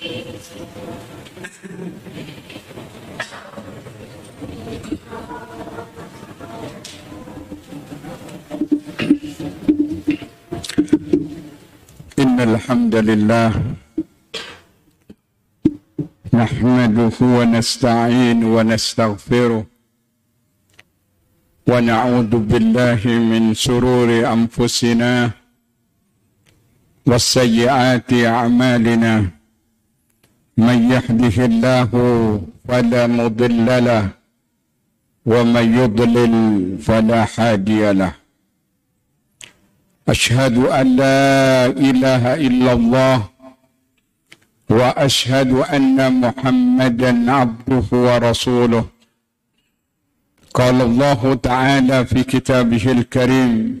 إن الحمد لله نحمده ونستعين ونستغفره ونعوذ بالله من شرور أنفسنا والسيئات أعمالنا. من يهده الله فلا مضل له ومن يضلل فلا هادي له. أشهد أن لا إله إلا الله وأشهد أن محمدا عبده ورسوله. قال الله تعالى في كتابه الكريم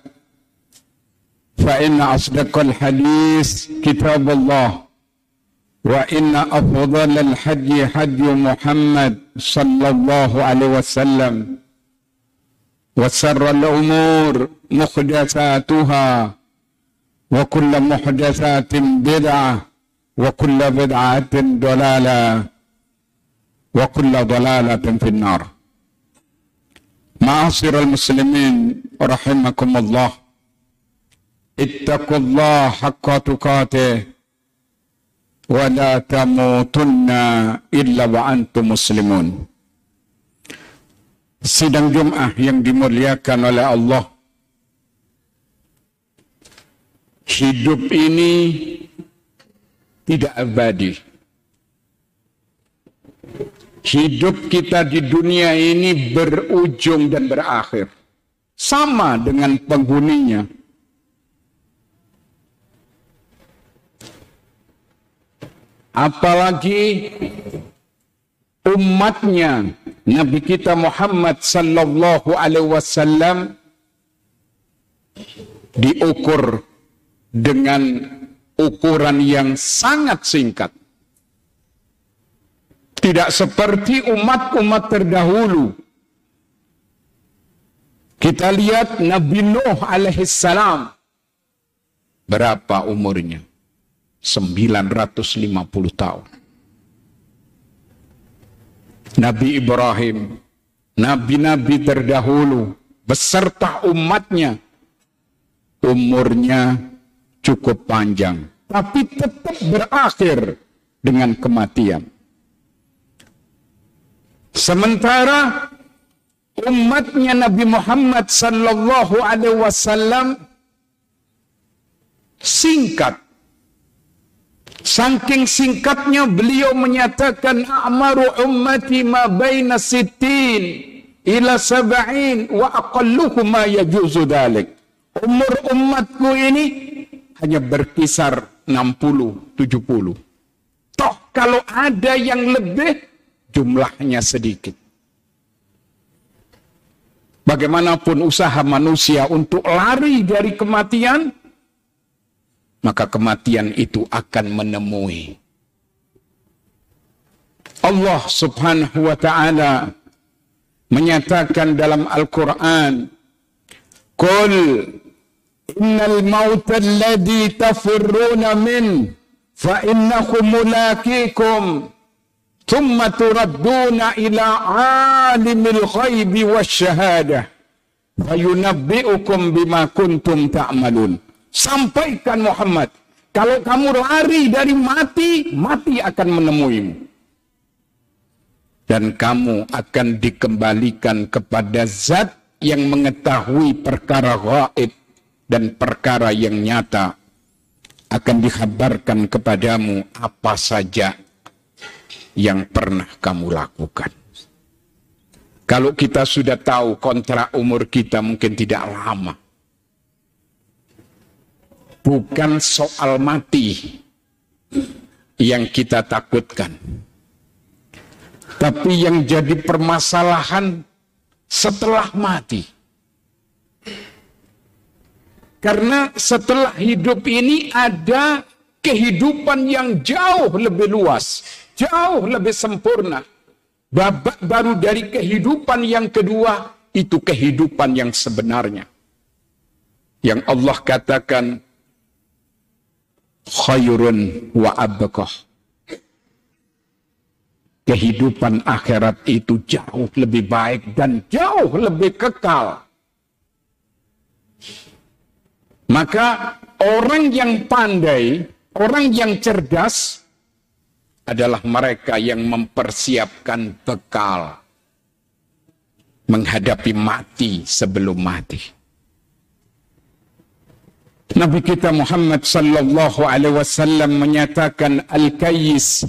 فإن أصدق الحديث كتاب الله وإن أفضل الحج حج محمد صلى الله عليه وسلم وسر الأمور محدثاتها وكل محدثات بدعة وكل بدعة ضلالة وكل ضلالة في النار. معاصر المسلمين رحمكم الله. ittaqullah haqqa tuqatih wa la tamutunna illa wa antum muslimun. Sidang Jum'ah yang dimuliakan oleh Allah. Hidup ini tidak abadi. Hidup kita di dunia ini berujung dan berakhir. Sama dengan penghuninya Apalagi umatnya Nabi kita Muhammad sallallahu alaihi wasallam diukur dengan ukuran yang sangat singkat. Tidak seperti umat-umat terdahulu. Kita lihat Nabi Nuh alaihissalam. Berapa umurnya? 950 tahun. Nabi Ibrahim, nabi-nabi terdahulu beserta umatnya umurnya cukup panjang, tapi tetap berakhir dengan kematian. Sementara umatnya Nabi Muhammad sallallahu alaihi wasallam singkat. Saking singkatnya beliau menyatakan amaru ummati ma baina sittin ila sab'in wa aqalluhum ma yajuzu dalik. Umur umatku ini hanya berkisar 60, 70. Toh kalau ada yang lebih, jumlahnya sedikit. Bagaimanapun usaha manusia untuk lari dari kematian, maka kematian itu akan menemui. Allah subhanahu wa ta'ala menyatakan dalam Al-Quran, Qul innal mauta alladhi tafirruna min fa innahu mulakikum thumma turadduna ila alimil ghaibi wasyahada fayunabbi'ukum bima kuntum ta'malun sampaikan Muhammad kalau kamu lari dari mati mati akan menemuimu Dan kamu akan dikembalikan kepada zat yang mengetahui perkara gaib dan perkara yang nyata akan dikhabarkan kepadamu apa saja yang pernah kamu lakukan. Kalau kita sudah tahu kontrak umur kita mungkin tidak lama. Bukan soal mati yang kita takutkan. Tapi yang jadi permasalahan setelah mati. Karena setelah hidup ini ada kehidupan yang jauh lebih luas, jauh lebih sempurna Babak baru dari kehidupan yang kedua itu kehidupan yang sebenarnya. Yang Allah katakan khairun wa abqah. Kehidupan akhirat itu jauh lebih baik dan jauh lebih kekal. Maka orang yang pandai, orang yang cerdas, adalah mereka yang mempersiapkan bekal menghadapi mati sebelum mati. Nabi kita Muhammad sallallahu alaihi wasallam menyatakan al-kayyis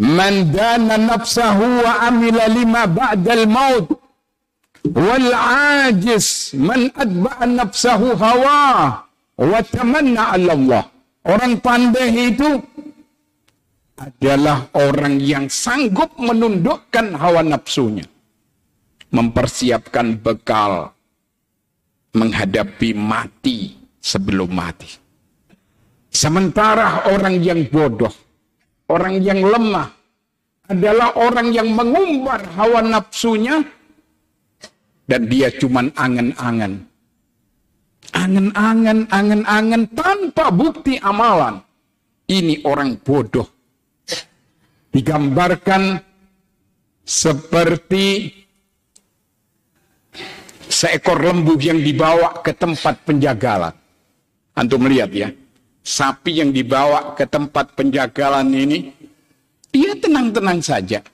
man dana nafsahu wa amila lima ba'dal maut wal ajiz man adba'a nafsahu hawa wa tamanna ala Allah. Orang pandai itu adalah orang yang sanggup menundukkan hawa nafsunya. Mempersiapkan bekal menghadapi mati sebelum mati. Sementara orang yang bodoh, orang yang lemah, adalah orang yang mengumbar hawa nafsunya dan dia cuma angan-angan. Angan-angan, angan-angan tanpa bukti amalan. Ini orang bodoh digambarkan seperti seekor lembu yang dibawa ke tempat penjagalan. Antum melihat ya, sapi yang dibawa ke tempat penjagalan ini, dia tenang-tenang saja.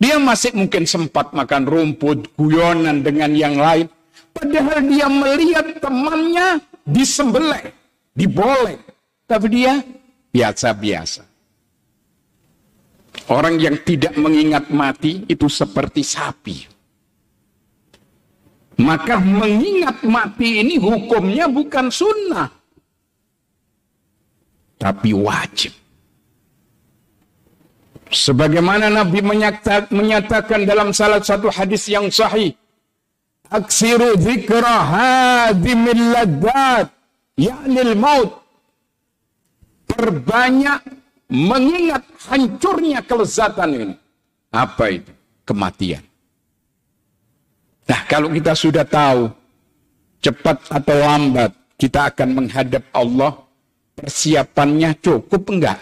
Dia masih mungkin sempat makan rumput, guyonan dengan yang lain. Padahal dia melihat temannya disembelih, diboleh. Tapi dia biasa-biasa. Orang yang tidak mengingat mati itu seperti sapi. Maka mengingat mati ini hukumnya bukan sunnah. Tapi wajib. Sebagaimana Nabi menyatakan dalam salah satu hadis yang sahih. Aksiru zikra hadimil ladat. Ya'nil maut. Perbanyak mengingat hancurnya kelezatan ini. Apa itu? Kematian. Nah, kalau kita sudah tahu cepat atau lambat kita akan menghadap Allah, persiapannya cukup enggak?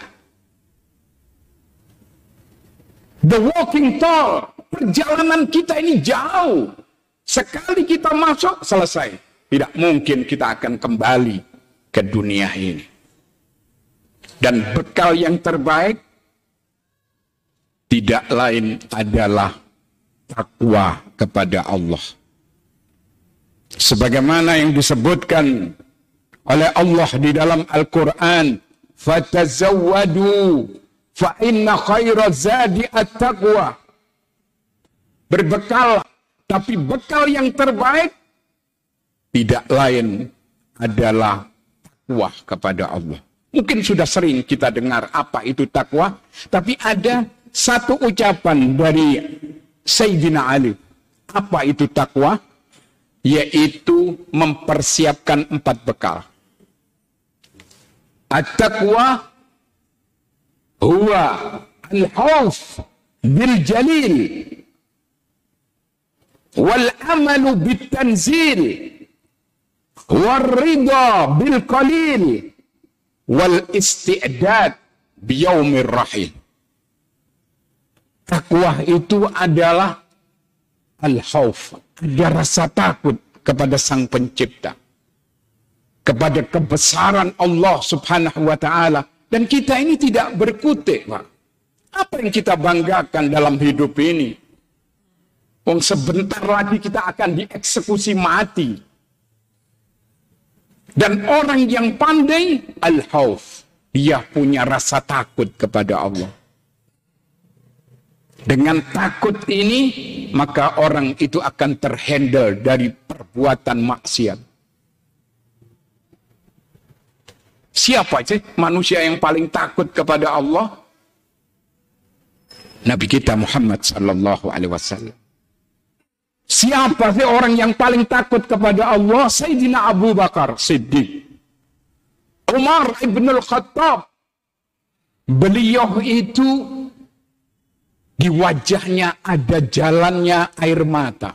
The walking tall, perjalanan kita ini jauh. Sekali kita masuk, selesai. Tidak mungkin kita akan kembali ke dunia ini. Dan bekal yang terbaik tidak lain adalah takwa kepada Allah. Sebagaimana yang disebutkan oleh Allah di dalam Al-Quran, "Fatazawwadu fa inna khaira zadi at-taqwa." Berbekal, tapi bekal yang terbaik tidak lain adalah takwa kepada Allah. Mungkin sudah sering kita dengar apa itu takwa, tapi ada satu ucapan dari Sayyidina Ali. Apa itu takwa? Yaitu mempersiapkan empat bekal. At-taqwa huwa al-khawf bil jalil wal amalu bit tanzil wal rida bil qalil wal isti'dad biyaumir rahil. Takwa itu adalah al-khauf, ada rasa takut kepada sang pencipta. Kepada kebesaran Allah subhanahu wa ta'ala. Dan kita ini tidak berkutik, Pak. Apa yang kita banggakan dalam hidup ini? Wong sebentar lagi kita akan dieksekusi mati. Dan orang yang pandai, al-hauf. Dia punya rasa takut kepada Allah. Dengan takut ini, maka orang itu akan terhandle dari perbuatan maksiat. Siapa sih manusia yang paling takut kepada Allah? Nabi kita Muhammad sallallahu alaihi wasallam. Siapa sih orang yang paling takut kepada Allah? Sayyidina Abu Bakar Siddiq. Umar ibn al-Khattab. Beliau itu di wajahnya ada jalannya air mata.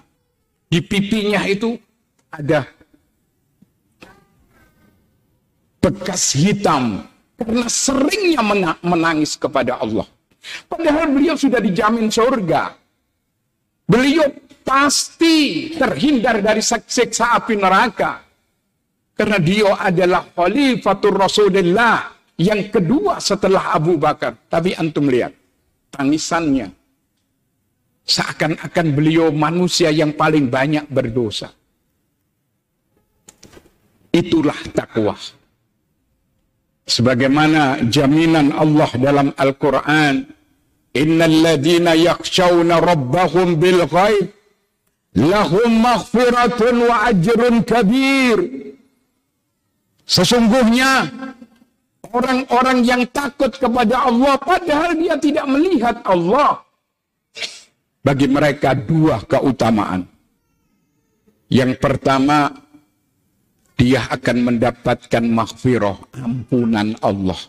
Di pipinya itu ada bekas hitam karena seringnya menangis kepada Allah. Padahal beliau sudah dijamin surga. Beliau pasti terhindar dari siksa api neraka. Karena dia adalah khalifatul Rasulullah yang kedua setelah Abu Bakar. Tapi antum lihat tangisannya. Seakan-akan beliau manusia yang paling banyak berdosa. Itulah takwa. Sebagaimana jaminan Allah dalam Al-Quran. Innal ladina yakshawna rabbahum bil ghaib. Lahum maghfiratun wa ajrun kabir. Sesungguhnya orang-orang yang takut kepada Allah padahal dia tidak melihat Allah. Bagi mereka dua keutamaan. Yang pertama, dia akan mendapatkan maghfirah, ampunan Allah.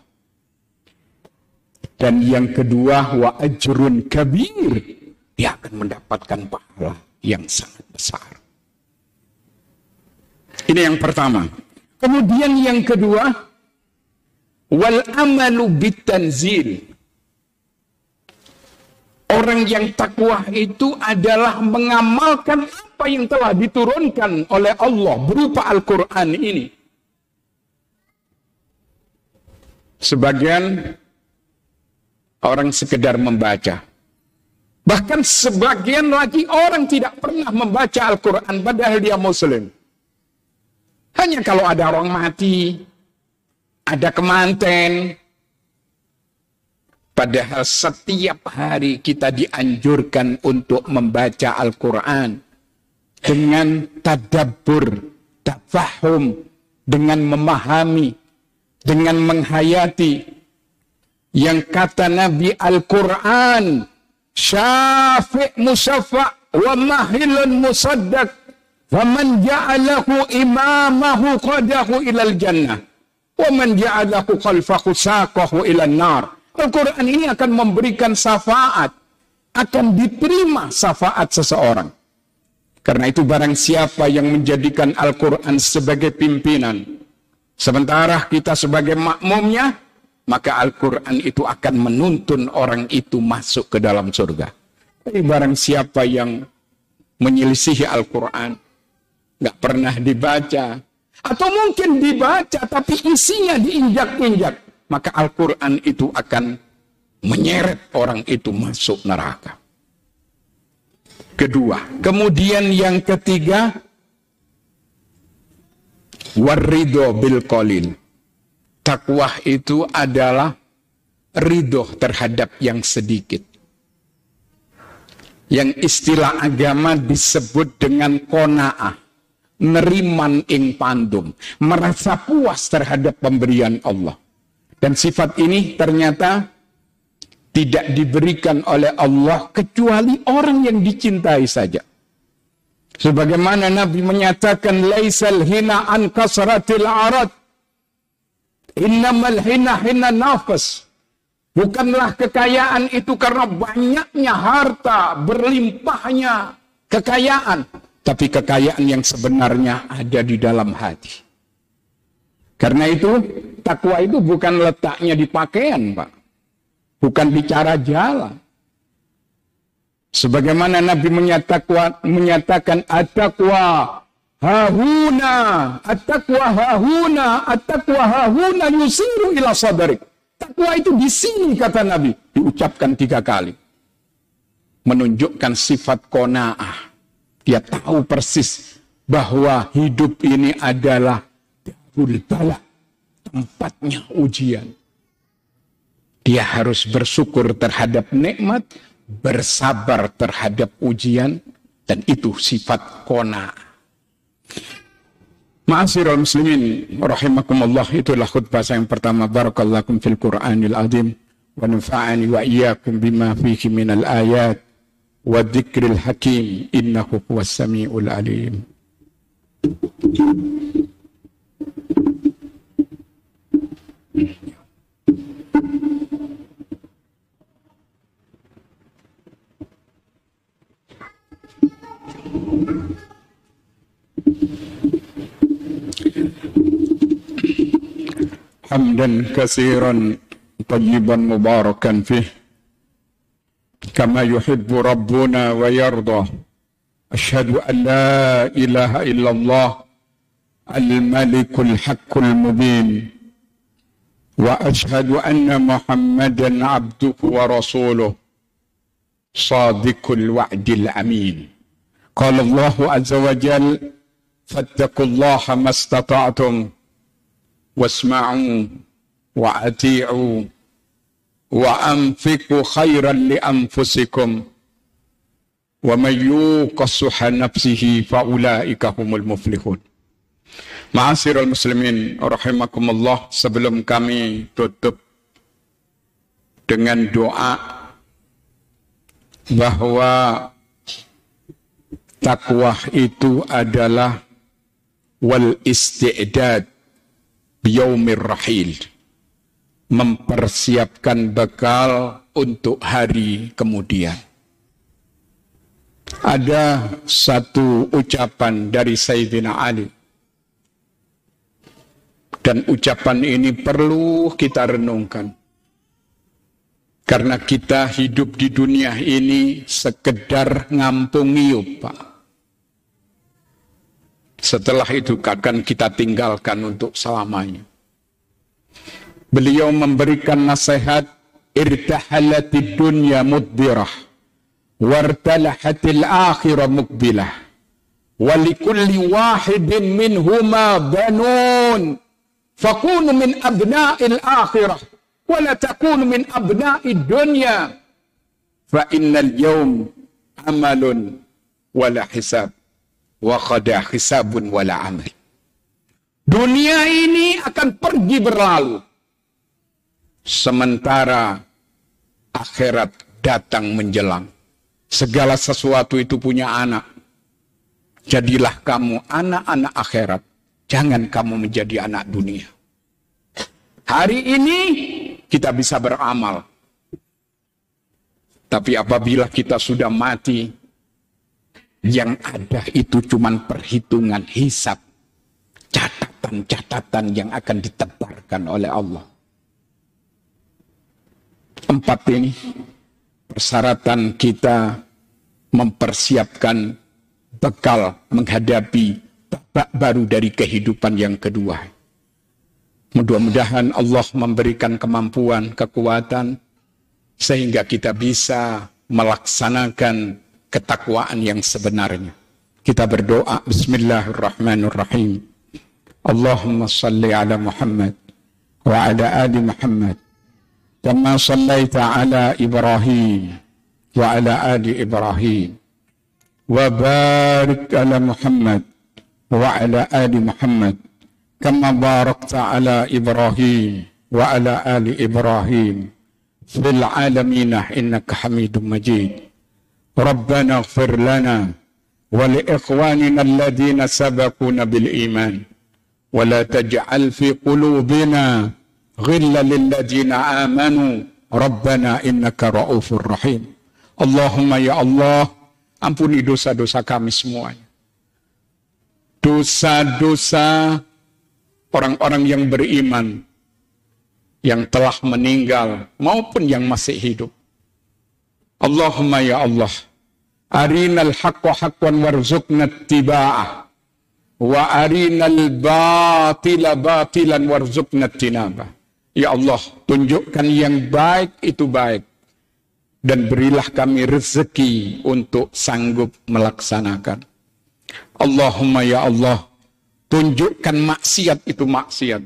Dan yang kedua, wa ajrun kabir. Dia akan mendapatkan pahala yang sangat besar. Ini yang pertama. Kemudian yang kedua, wal amalu bitanzil. Orang yang takwa itu adalah mengamalkan apa yang telah diturunkan oleh Allah berupa Al-Quran ini. Sebagian orang sekedar membaca. Bahkan sebagian lagi orang tidak pernah membaca Al-Quran padahal dia muslim. Hanya kalau ada orang mati, ada kemanten, Padahal setiap hari kita dianjurkan untuk membaca Al-Quran dengan tadabbur, tafahum, dengan memahami, dengan menghayati. Yang kata Nabi Al-Quran, syafi' musaffa' wa mahilun musaddaq, faman ja'alahu imamahu qadahu ilal jannah, wa man ja'alahu khalfahu saqahu ilal nar. Al-Quran ini akan memberikan syafaat, akan diterima syafaat seseorang. Karena itu barang siapa yang menjadikan Al-Quran sebagai pimpinan, sementara kita sebagai makmumnya, maka Al-Quran itu akan menuntun orang itu masuk ke dalam surga. Tapi barang siapa yang menyelisihi Al-Quran, nggak pernah dibaca, atau mungkin dibaca tapi isinya diinjak-injak, maka Al-Quran itu akan menyeret orang itu masuk neraka. Kedua, kemudian yang ketiga, warido bil kolin. Takwah itu adalah ridho terhadap yang sedikit. Yang istilah agama disebut dengan kona'ah. Neriman ing pandum. Merasa puas terhadap pemberian Allah. Dan sifat ini ternyata tidak diberikan oleh Allah kecuali orang yang dicintai saja. Sebagaimana Nabi menyatakan laisal hina an kasratil arad innamal hina hina nafas. Bukanlah kekayaan itu karena banyaknya harta, berlimpahnya kekayaan, tapi kekayaan yang sebenarnya ada di dalam hati. Karena itu takwa itu bukan letaknya di pakaian, Pak. Bukan bicara jalan. Sebagaimana Nabi menyatakan, menyatakan at-taqwa hahuna, at-taqwa hahuna, at-taqwa hahuna yusiru ila sadrik. Takwa itu di sini kata Nabi. Diucapkan tiga kali. Menunjukkan sifat kona'ah. Dia tahu persis bahwa hidup ini adalah darul bala. Tempatnya ujian. Dia harus bersyukur terhadap nikmat, bersabar terhadap ujian, dan itu sifat kona'ah. Ma'asirul muslimin rahimakumullah itulah khutbah saya yang pertama barakallahu fil Qur'anil azim wa nafa'ani wa iyyakum bima fihi minal ayat والذكر الحكيم إنه هو السميع العليم. حمدا كثيرا طيبا مباركا فيه. كما يحب ربنا ويرضى. أشهد أن لا إله إلا الله الملك الحق المبين. وأشهد أن محمدا عبده ورسوله صادق الوعد الأمين. قال الله عز وجل فاتقوا الله ما استطعتم واسمعوا wa anfiqu khairan li anfusikum wa may yuqassuha nafsihi fa ulaika humul muflihun. Ma'asirul muslimin rahimakumullah sebelum kami tutup dengan doa bahwa takwa itu adalah wal istidad biyaumir rahil Mempersiapkan bekal untuk hari kemudian. Ada satu ucapan dari Sayyidina Ali. Dan ucapan ini perlu kita renungkan. Karena kita hidup di dunia ini sekedar ngampung ngiyup, Pak. Setelah itu akan kita tinggalkan untuk selamanya. Beliau memberikan nasihat irtahalatid dunya mudbirah wartalahatil akhirah mukbilah walikulli wahidin minhuma banun fakunu min abna'il akhirah wala takunu min abna'id dunya fa innal yawm amalun wala hisab wa qada hisabun wala amal. Dunia ini akan pergi berlalu. Sementara akhirat datang menjelang. Segala sesuatu itu punya anak. Jadilah kamu anak-anak akhirat. Jangan kamu menjadi anak dunia. Hari ini kita bisa beramal. Tapi apabila kita sudah mati, yang ada itu cuman perhitungan hisap. Catatan-catatan yang akan ditebarkan oleh Allah. Empat ini persyaratan kita mempersiapkan bekal menghadapi babak baru dari kehidupan yang kedua. Mudah-mudahan Allah memberikan kemampuan, kekuatan, sehingga kita bisa melaksanakan ketakwaan yang sebenarnya. Kita berdoa Bismillahirrahmanirrahim. Allahumma salli ala Muhammad wa ala ali Muhammad. كما صليت على إبراهيم وعلى آل إبراهيم. وبارك على محمد وعلى آل محمد كما باركت على إبراهيم وعلى آل إبراهيم في العالمين إنك حميد مجيد. ربنا اغفر لنا ولإخواننا الذين سبقونا بالإيمان. ولا تجعل في قلوبنا ghilla lilladina amanu rabbana innaka raufur rahim Allahumma ya Allah ampuni dosa-dosa kami semuanya. Dosa-dosa orang-orang yang beriman yang telah meninggal maupun yang masih hidup. Allahumma ya Allah arinal haqqa haqqan warzuqna tiba'ah wa arinal batila batilan warzuqna tinabah Ya Allah, tunjukkan yang baik itu baik. Dan berilah kami rezeki untuk sanggup melaksanakan. Allahumma ya Allah, tunjukkan maksiat itu maksiat.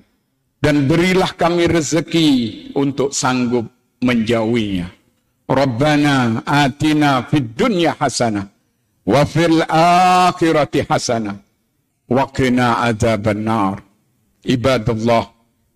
Dan berilah kami rezeki untuk sanggup menjauhinya. Rabbana atina fid dunya hasanah wa fil akhirati hasanah wa qina adzaban nar. Ibadallah,